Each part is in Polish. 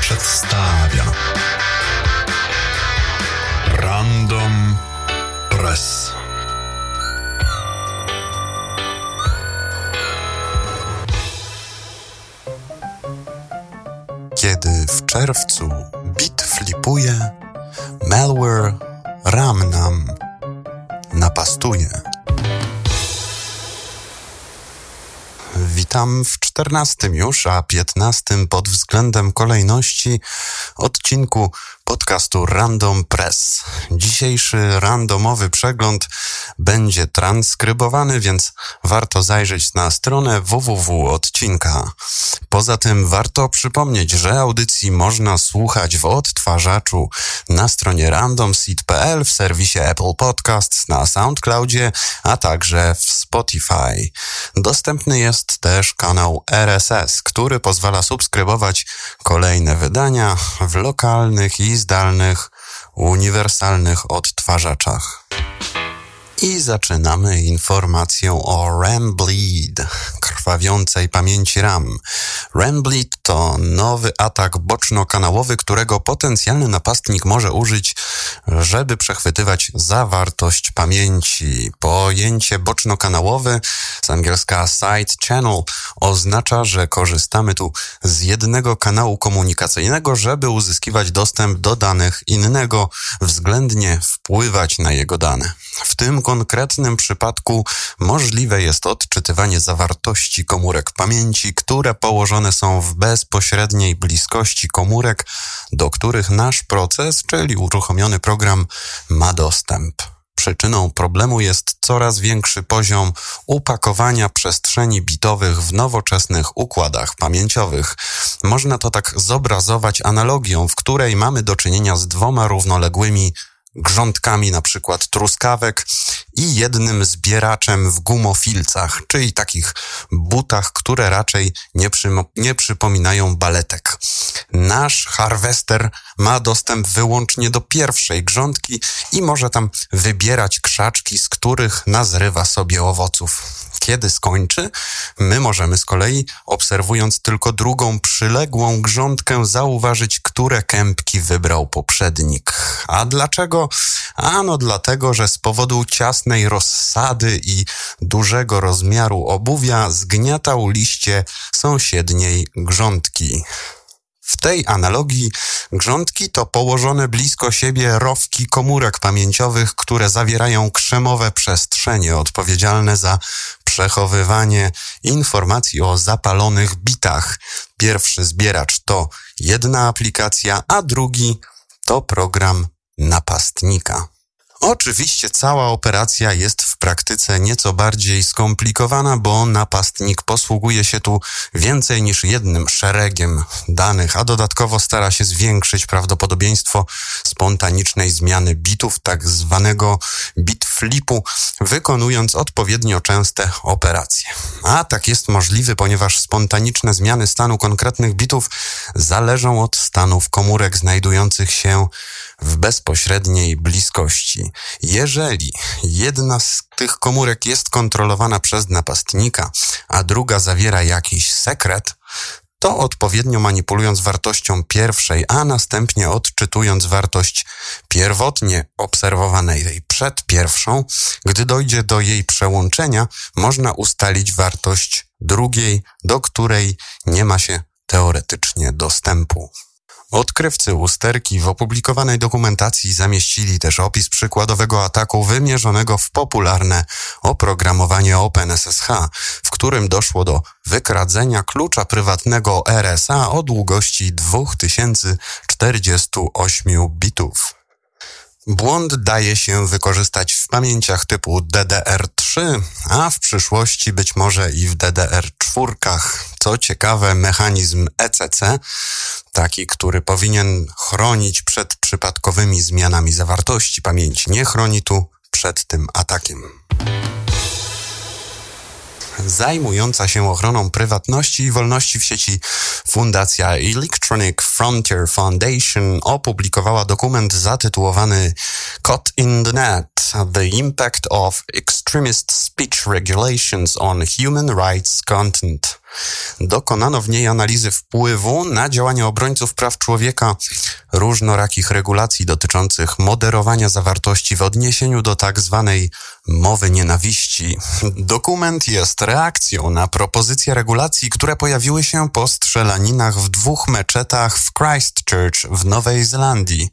Przedstawia Random Press. Kiedy w czerwcu bit flipuje, malware RAM nam napastuje. Witam w czternastym już, a piętnastym pod względem kolejności odcinku podcastu Random Press. Dzisiejszy randomowy przegląd będzie transkrybowany, więc warto zajrzeć na stronę www odcinka. Poza tym warto przypomnieć, że audycji można słuchać w odtwarzaczu na stronie randomseed.pl, w serwisie Apple Podcasts, na SoundCloudzie, a także w Spotify. Dostępny jest też kanał RSS, który pozwala subskrybować kolejne wydania w lokalnych i zdalnych, uniwersalnych odtwarzaczach. I zaczynamy informacją o RAM Bleed, krwawiącej pamięci RAM. RAM Bleed to nowy atak boczno-kanałowy, którego potencjalny napastnik może użyć, żeby przechwytywać zawartość pamięci. Pojęcie boczno-kanałowy z angielska side channel oznacza, że korzystamy tu z jednego kanału komunikacyjnego, żeby uzyskiwać dostęp do danych innego, względnie wpływać na jego dane. W tym konkretnym przypadku możliwe jest odczytywanie zawartości komórek pamięci, które położone są w bezpośredniej bliskości komórek, do których nasz proces, czyli uruchomiony program, ma dostęp. Przyczyną problemu jest coraz większy poziom upakowania przestrzeni bitowych w nowoczesnych układach pamięciowych. Można to tak zobrazować analogią, w której mamy do czynienia z dwoma równoległymi grządkami na przykład truskawek i jednym zbieraczem w gumofilcach, czyli takich butach, które raczej nie, nie przypominają baletek. Nasz harwester ma dostęp wyłącznie do pierwszej grządki i może tam wybierać krzaczki, z których nazrywa sobie owoców kiedy skończy, my możemy z kolei, obserwując tylko drugą przyległą grządkę, zauważyć, które kępki wybrał poprzednik. A dlaczego? Ano dlatego, że z powodu ciasnej rozsady i dużego rozmiaru obuwia zgniatał liście sąsiedniej grządki. W tej analogii grządki to położone blisko siebie rowki komórek pamięciowych, które zawierają krzemowe przestrzenie odpowiedzialne za przechowywanie informacji o zapalonych bitach. Pierwszy zbieracz to jedna aplikacja, a drugi to program napastnika. Oczywiście cała operacja jest w praktyce nieco bardziej skomplikowana, bo napastnik posługuje się tu więcej niż jednym szeregiem danych, a dodatkowo stara się zwiększyć prawdopodobieństwo spontanicznej zmiany bitów, tak zwanego bit flipu, wykonując odpowiednio częste operacje. A tak jest możliwy, ponieważ spontaniczne zmiany stanu konkretnych bitów zależą od stanów komórek znajdujących się w bezpośredniej bliskości. Jeżeli jedna z tych komórek jest kontrolowana przez napastnika, a druga zawiera jakiś sekret, to odpowiednio manipulując wartością pierwszej, a następnie odczytując wartość pierwotnie obserwowanej przed pierwszą, gdy dojdzie do jej przełączenia, można ustalić wartość drugiej, do której nie ma się teoretycznie dostępu. Odkrywcy usterki w opublikowanej dokumentacji zamieścili też opis przykładowego ataku wymierzonego w popularne oprogramowanie OpenSSH, w którym doszło do wykradzenia klucza prywatnego RSA o długości 2048 bitów. Błąd daje się wykorzystać w pamięciach typu DDR3, a w przyszłości być może i w DDR4. Co ciekawe, mechanizm ECC, taki, który powinien chronić przed przypadkowymi zmianami zawartości pamięci, nie chroni tu przed tym atakiem zajmująca się ochroną prywatności i wolności w sieci. Fundacja Electronic Frontier Foundation opublikowała dokument zatytułowany Caught in the Net – The Impact of Extremist Speech Regulations on Human Rights Content – Dokonano w niej analizy wpływu na działania obrońców praw człowieka, różnorakich regulacji dotyczących moderowania zawartości w odniesieniu do tak zwanej mowy nienawiści. Dokument jest reakcją na propozycje regulacji, które pojawiły się po strzelaninach w dwóch meczetach w Christchurch w Nowej Zelandii.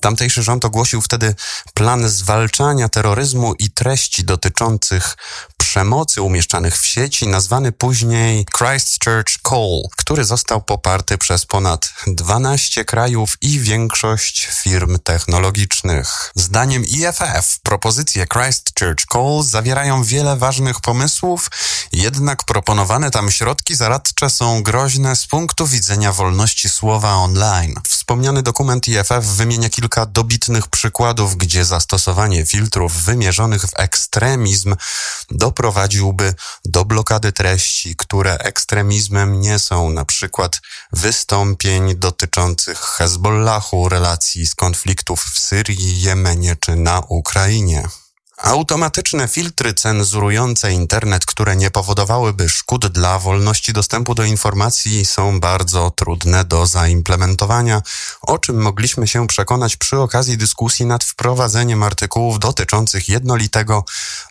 Tamtejszy rząd ogłosił wtedy plan zwalczania terroryzmu i treści dotyczących przemocy umieszczanych w sieci, nazwany później Christchurch Call, który został poparty przez ponad 12 krajów i większość firm technologicznych. Zdaniem IFF propozycje Christchurch Call zawierają wiele ważnych pomysłów, jednak proponowane tam środki zaradcze są groźne z punktu widzenia wolności słowa online. Wspomniany dokument IFF wymienia kilka dobitnych przykładów, gdzie zastosowanie filtrów wymierzonych w ekstremizm doprowadziłby do blokady treści, które ekstremizmem nie są, na przykład wystąpień dotyczących Hezbollahu, relacji z konfliktów w Syrii, Jemenie czy na Ukrainie. Automatyczne filtry cenzurujące internet, które nie powodowałyby szkód dla wolności dostępu do informacji, są bardzo trudne do zaimplementowania, o czym mogliśmy się przekonać przy okazji dyskusji nad wprowadzeniem artykułów dotyczących jednolitego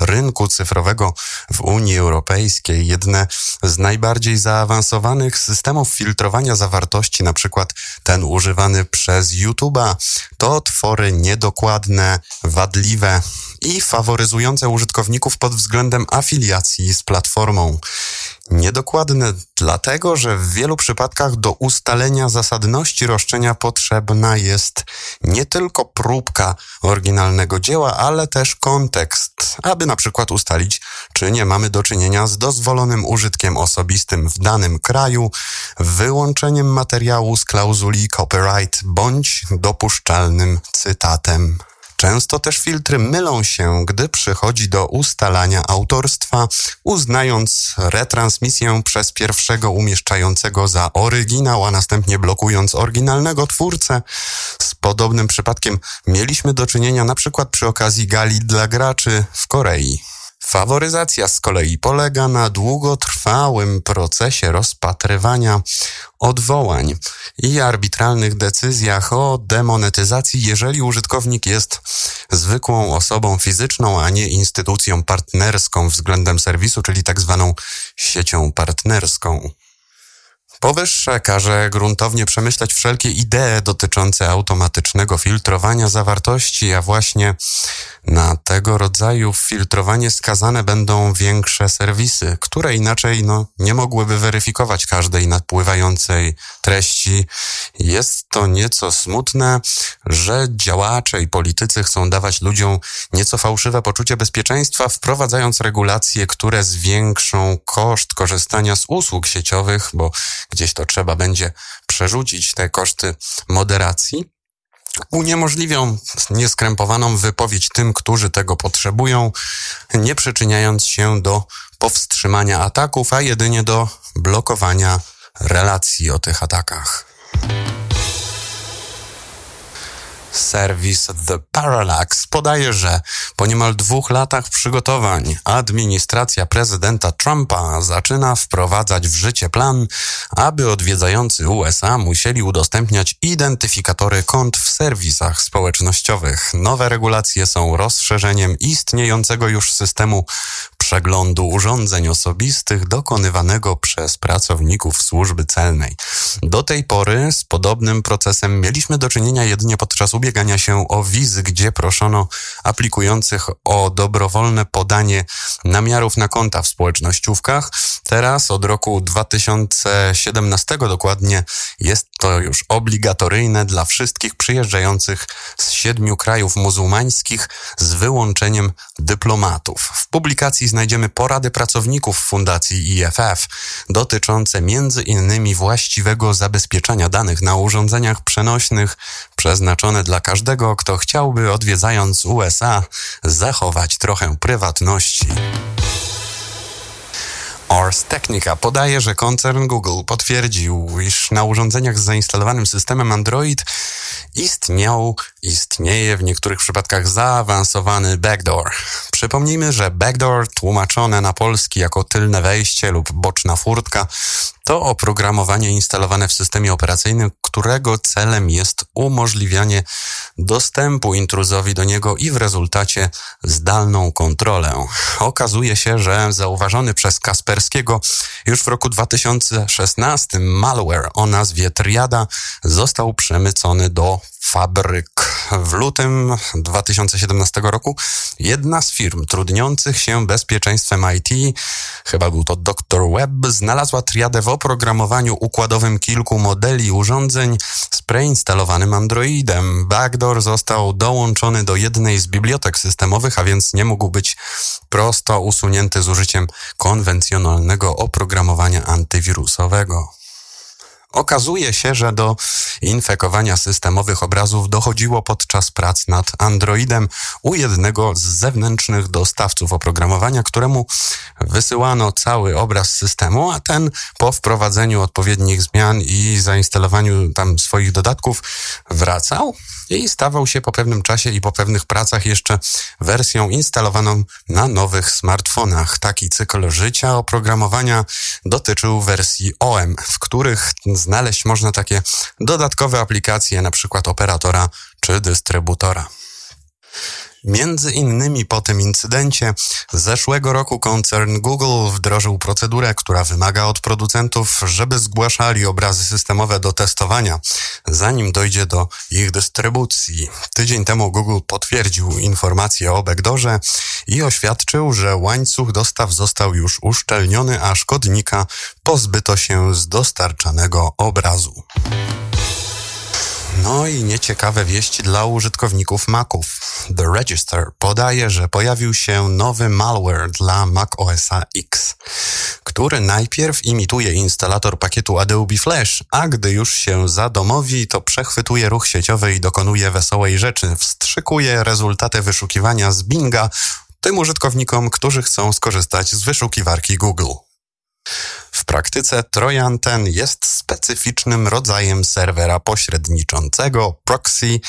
rynku cyfrowego w Unii Europejskiej. Jedne z najbardziej zaawansowanych systemów filtrowania zawartości, na przykład ten używany przez YouTube'a, to twory niedokładne, wadliwe, i faworyzujące użytkowników pod względem afiliacji z platformą. Niedokładne dlatego, że w wielu przypadkach do ustalenia zasadności roszczenia potrzebna jest nie tylko próbka oryginalnego dzieła, ale też kontekst, aby na przykład ustalić, czy nie mamy do czynienia z dozwolonym użytkiem osobistym w danym kraju, wyłączeniem materiału z klauzuli copyright bądź dopuszczalnym cytatem. Często też filtry mylą się, gdy przychodzi do ustalania autorstwa, uznając retransmisję przez pierwszego umieszczającego za oryginał, a następnie blokując oryginalnego twórcę. Z podobnym przypadkiem mieliśmy do czynienia na przykład przy okazji gali dla graczy w Korei. Faworyzacja z kolei polega na długotrwałym procesie rozpatrywania odwołań i arbitralnych decyzjach o demonetyzacji, jeżeli użytkownik jest zwykłą osobą fizyczną, a nie instytucją partnerską względem serwisu, czyli tak zwaną siecią partnerską. Powyższe każe gruntownie przemyśleć wszelkie idee dotyczące automatycznego filtrowania zawartości, a właśnie na tego rodzaju filtrowanie skazane będą większe serwisy, które inaczej no, nie mogłyby weryfikować każdej nadpływającej treści. Jest to nieco smutne, że działacze i politycy chcą dawać ludziom nieco fałszywe poczucie bezpieczeństwa, wprowadzając regulacje, które zwiększą koszt korzystania z usług sieciowych, bo gdzieś to trzeba będzie przerzucić te koszty moderacji uniemożliwią nieskrępowaną wypowiedź tym, którzy tego potrzebują, nie przyczyniając się do powstrzymania ataków, a jedynie do blokowania relacji o tych atakach. Serwis The Parallax podaje, że po niemal dwóch latach przygotowań administracja prezydenta Trumpa zaczyna wprowadzać w życie plan, aby odwiedzający USA musieli udostępniać identyfikatory kont w serwisach społecznościowych. Nowe regulacje są rozszerzeniem istniejącego już systemu przeglądu urządzeń osobistych dokonywanego przez pracowników służby celnej. Do tej pory z podobnym procesem mieliśmy do czynienia jedynie podczas ubiegania się o wizy, gdzie proszono aplikujących o dobrowolne podanie namiarów na konta w społecznościówkach. Teraz od roku 2017 dokładnie jest to już obligatoryjne dla wszystkich przyjeżdżających z siedmiu krajów muzułmańskich z wyłączeniem dyplomatów. W publikacji znajdziemy porady pracowników Fundacji IFF dotyczące między innymi właściwego zabezpieczania danych na urządzeniach przenośnych przeznaczone dla każdego, kto chciałby odwiedzając USA zachować trochę prywatności. Ars Technica podaje, że koncern Google potwierdził, iż na urządzeniach z zainstalowanym systemem Android istniał, istnieje w niektórych przypadkach zaawansowany backdoor. Przypomnijmy, że backdoor tłumaczone na polski jako tylne wejście lub boczna furtka to oprogramowanie instalowane w systemie operacyjnym, którego celem jest umożliwianie dostępu intruzowi do niego i w rezultacie zdalną kontrolę. Okazuje się, że zauważony przez Kasperskiego już w roku 2016 malware o nazwie Triada został przemycony do fabryk. W lutym 2017 roku jedna z firm trudniących się bezpieczeństwem IT, chyba był to Dr. Web, znalazła triadę w oprogramowaniu układowym kilku modeli urządzeń z preinstalowanym Androidem. Backdoor został dołączony do jednej z bibliotek systemowych, a więc nie mógł być prosto usunięty z użyciem konwencjonalnego oprogramowania antywirusowego. Okazuje się, że do infekowania systemowych obrazów dochodziło podczas prac nad Androidem u jednego z zewnętrznych dostawców oprogramowania, któremu wysyłano cały obraz systemu, a ten po wprowadzeniu odpowiednich zmian i zainstalowaniu tam swoich dodatków wracał i stawał się po pewnym czasie i po pewnych pracach jeszcze wersją instalowaną na nowych smartfonach. Taki cykl życia oprogramowania dotyczył wersji OM, w których znaleźć można takie dodatkowe aplikacje, na przykład operatora czy dystrybutora. Między innymi po tym incydencie zeszłego roku koncern Google wdrożył procedurę, która wymaga od producentów, żeby zgłaszali obrazy systemowe do testowania, zanim dojdzie do ich dystrybucji. Tydzień temu Google potwierdził informację o backdoorze i oświadczył, że łańcuch dostaw został już uszczelniony, a szkodnika pozbyto się z dostarczanego obrazu. No i nieciekawe wieści dla użytkowników Maców. The Register podaje, że pojawił się nowy malware dla Mac OS X, który najpierw imituje instalator pakietu Adobe Flash, a gdy już się zadomowi, to przechwytuje ruch sieciowy i dokonuje wesołej rzeczy. Wstrzykuje rezultaty wyszukiwania z Binga tym użytkownikom, którzy chcą skorzystać z wyszukiwarki Google. W praktyce Trojan ten jest specyficznym rodzajem serwera pośredniczącego, proxy,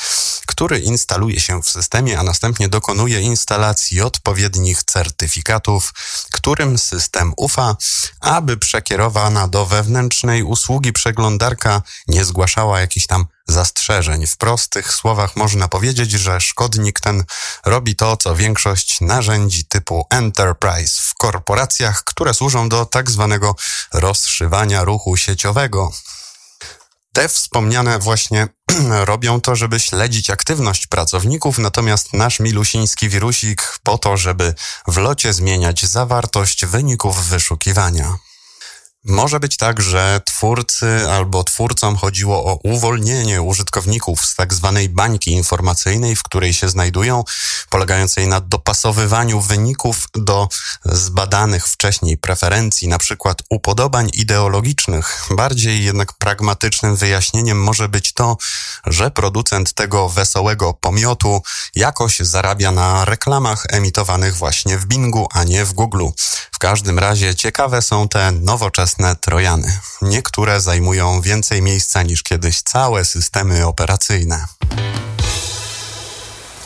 który instaluje się w systemie, a następnie dokonuje instalacji odpowiednich certyfikatów, którym system ufa, aby przekierowana do wewnętrznej usługi przeglądarka nie zgłaszała jakichś tam zastrzeżeń. W prostych słowach można powiedzieć, że szkodnik ten robi to, co większość narzędzi typu Enterprise w korporacjach, które służą do tak zwanego rozszywania ruchu sieciowego. Te wspomniane właśnie robią to, żeby śledzić aktywność pracowników, natomiast nasz milusiński wirusik po to, żeby w locie zmieniać zawartość wyników wyszukiwania. Może być tak, że twórcy albo twórcom chodziło o uwolnienie użytkowników z tak zwanej bańki informacyjnej, w której się znajdują, polegającej na dopasowywaniu wyników do zbadanych wcześniej preferencji, na przykład upodobań ideologicznych. Bardziej jednak pragmatycznym wyjaśnieniem może być to, że producent tego wesołego pomiotu jakoś zarabia na reklamach emitowanych właśnie w Bingu, a nie w Google. W każdym razie ciekawe są te nowoczesne nowoczesne Trojany. Niektóre zajmują więcej miejsca niż kiedyś całe systemy operacyjne.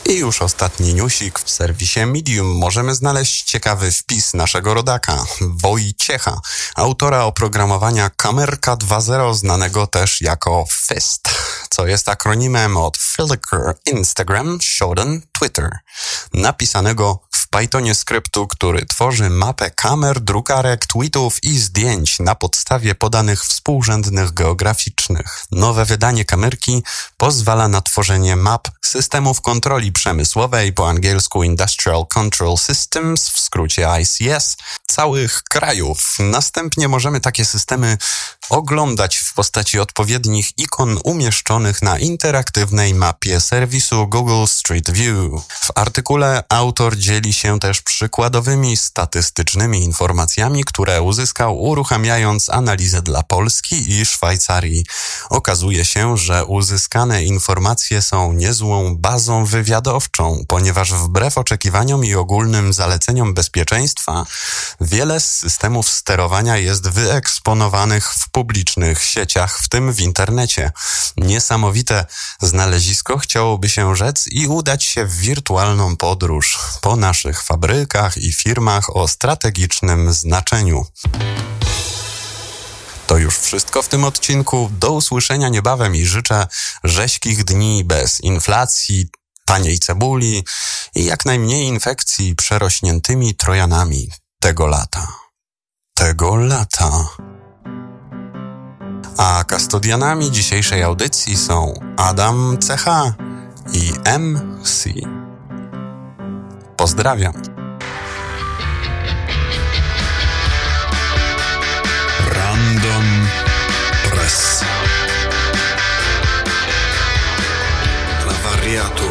I już ostatni newsik w serwisie Medium możemy znaleźć ciekawy wpis naszego rodaka, Wojciecha, autora oprogramowania Kamerka 2.0, znanego też jako FIST, co jest akronimem od Flickr, Instagram, Shodan, Twitter, napisanego w Pythonie skryptu, który tworzy mapę kamer, drukarek, tweetów i zdjęć na podstawie podanych współrzędnych geograficznych. Nowe wydanie kamerki pozwala na tworzenie map systemów kontroli przemysłowej, po angielsku Industrial Control Systems, w skrócie ICS, całych krajów. Następnie możemy takie systemy oglądać w postaci odpowiednich ikon umieszczonych na interaktywnej mapie serwisu Google Street View. W artykule autor dzieli się też przykładowymi statystycznymi informacjami, które uzyskał uruchamiając analizę dla Polski i Szwajcarii. Okazuje się, że uzyskane informacje są niezłą bazą wywiadowczą, ponieważ wbrew oczekiwaniom i ogólnym zaleceniom bezpieczeństwa, wiele z systemów sterowania jest wyeksponowanych w publicznych sieciach, w tym w internecie. Niesamowite znalezisko chciałoby się rzec i udać się w wirtualną podróż po naszych fabrykach i firmach o strategicznym znaczeniu. To już wszystko w tym odcinku. Do usłyszenia niebawem i życzę rześkich dni bez inflacji, taniej cebuli i jak najmniej infekcji przerośniętymi trojanami tego lata. Tego lata. A kastodianami dzisiejszej audycji są Adam CH i MC. Pozdrawiam. Random Press. Dla wariatów,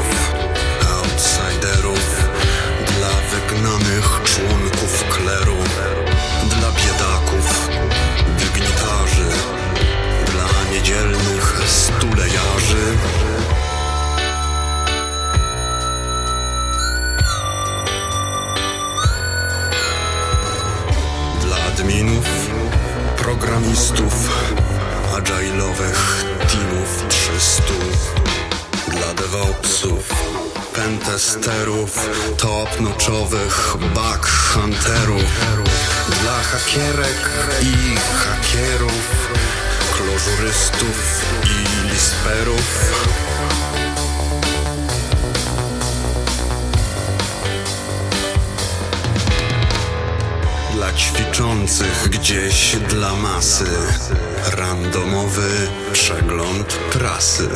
dla hakierek i hakierów, klożurystów i lisperów. Dla ćwiczących gdzieś dla masy Randomowy przegląd prasy